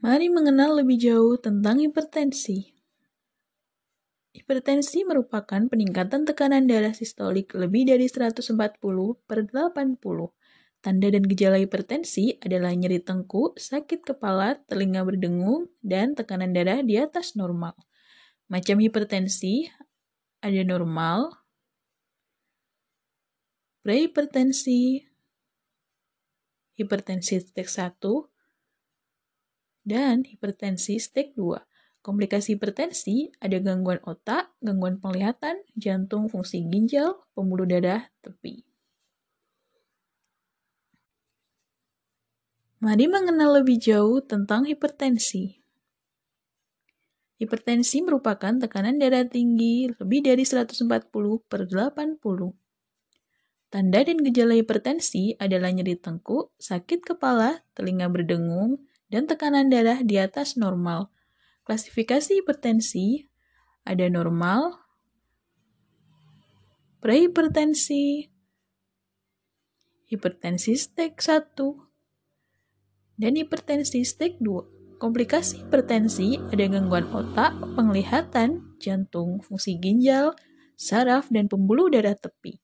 Mari mengenal lebih jauh tentang hipertensi. Hipertensi merupakan peningkatan tekanan darah sistolik lebih dari 140 per 80. Tanda dan gejala hipertensi adalah nyeri tengkuk, sakit kepala, telinga berdengung, dan tekanan darah di atas normal. Macam hipertensi ada normal, prehipertensi, hipertensi tipe 1, dan hipertensi stake 2. Komplikasi hipertensi ada gangguan otak, gangguan penglihatan, jantung, fungsi ginjal, pembuluh darah, tepi. Mari mengenal lebih jauh tentang hipertensi. Hipertensi merupakan tekanan darah tinggi lebih dari 140 per 80. Tanda dan gejala hipertensi adalah nyeri tengkuk, sakit kepala, telinga berdengung, dan tekanan darah di atas normal. Klasifikasi hipertensi ada normal, prehipertensi, hipertensi stake 1, dan hipertensi stake 2. Komplikasi hipertensi ada gangguan otak, penglihatan, jantung, fungsi ginjal, saraf, dan pembuluh darah tepi.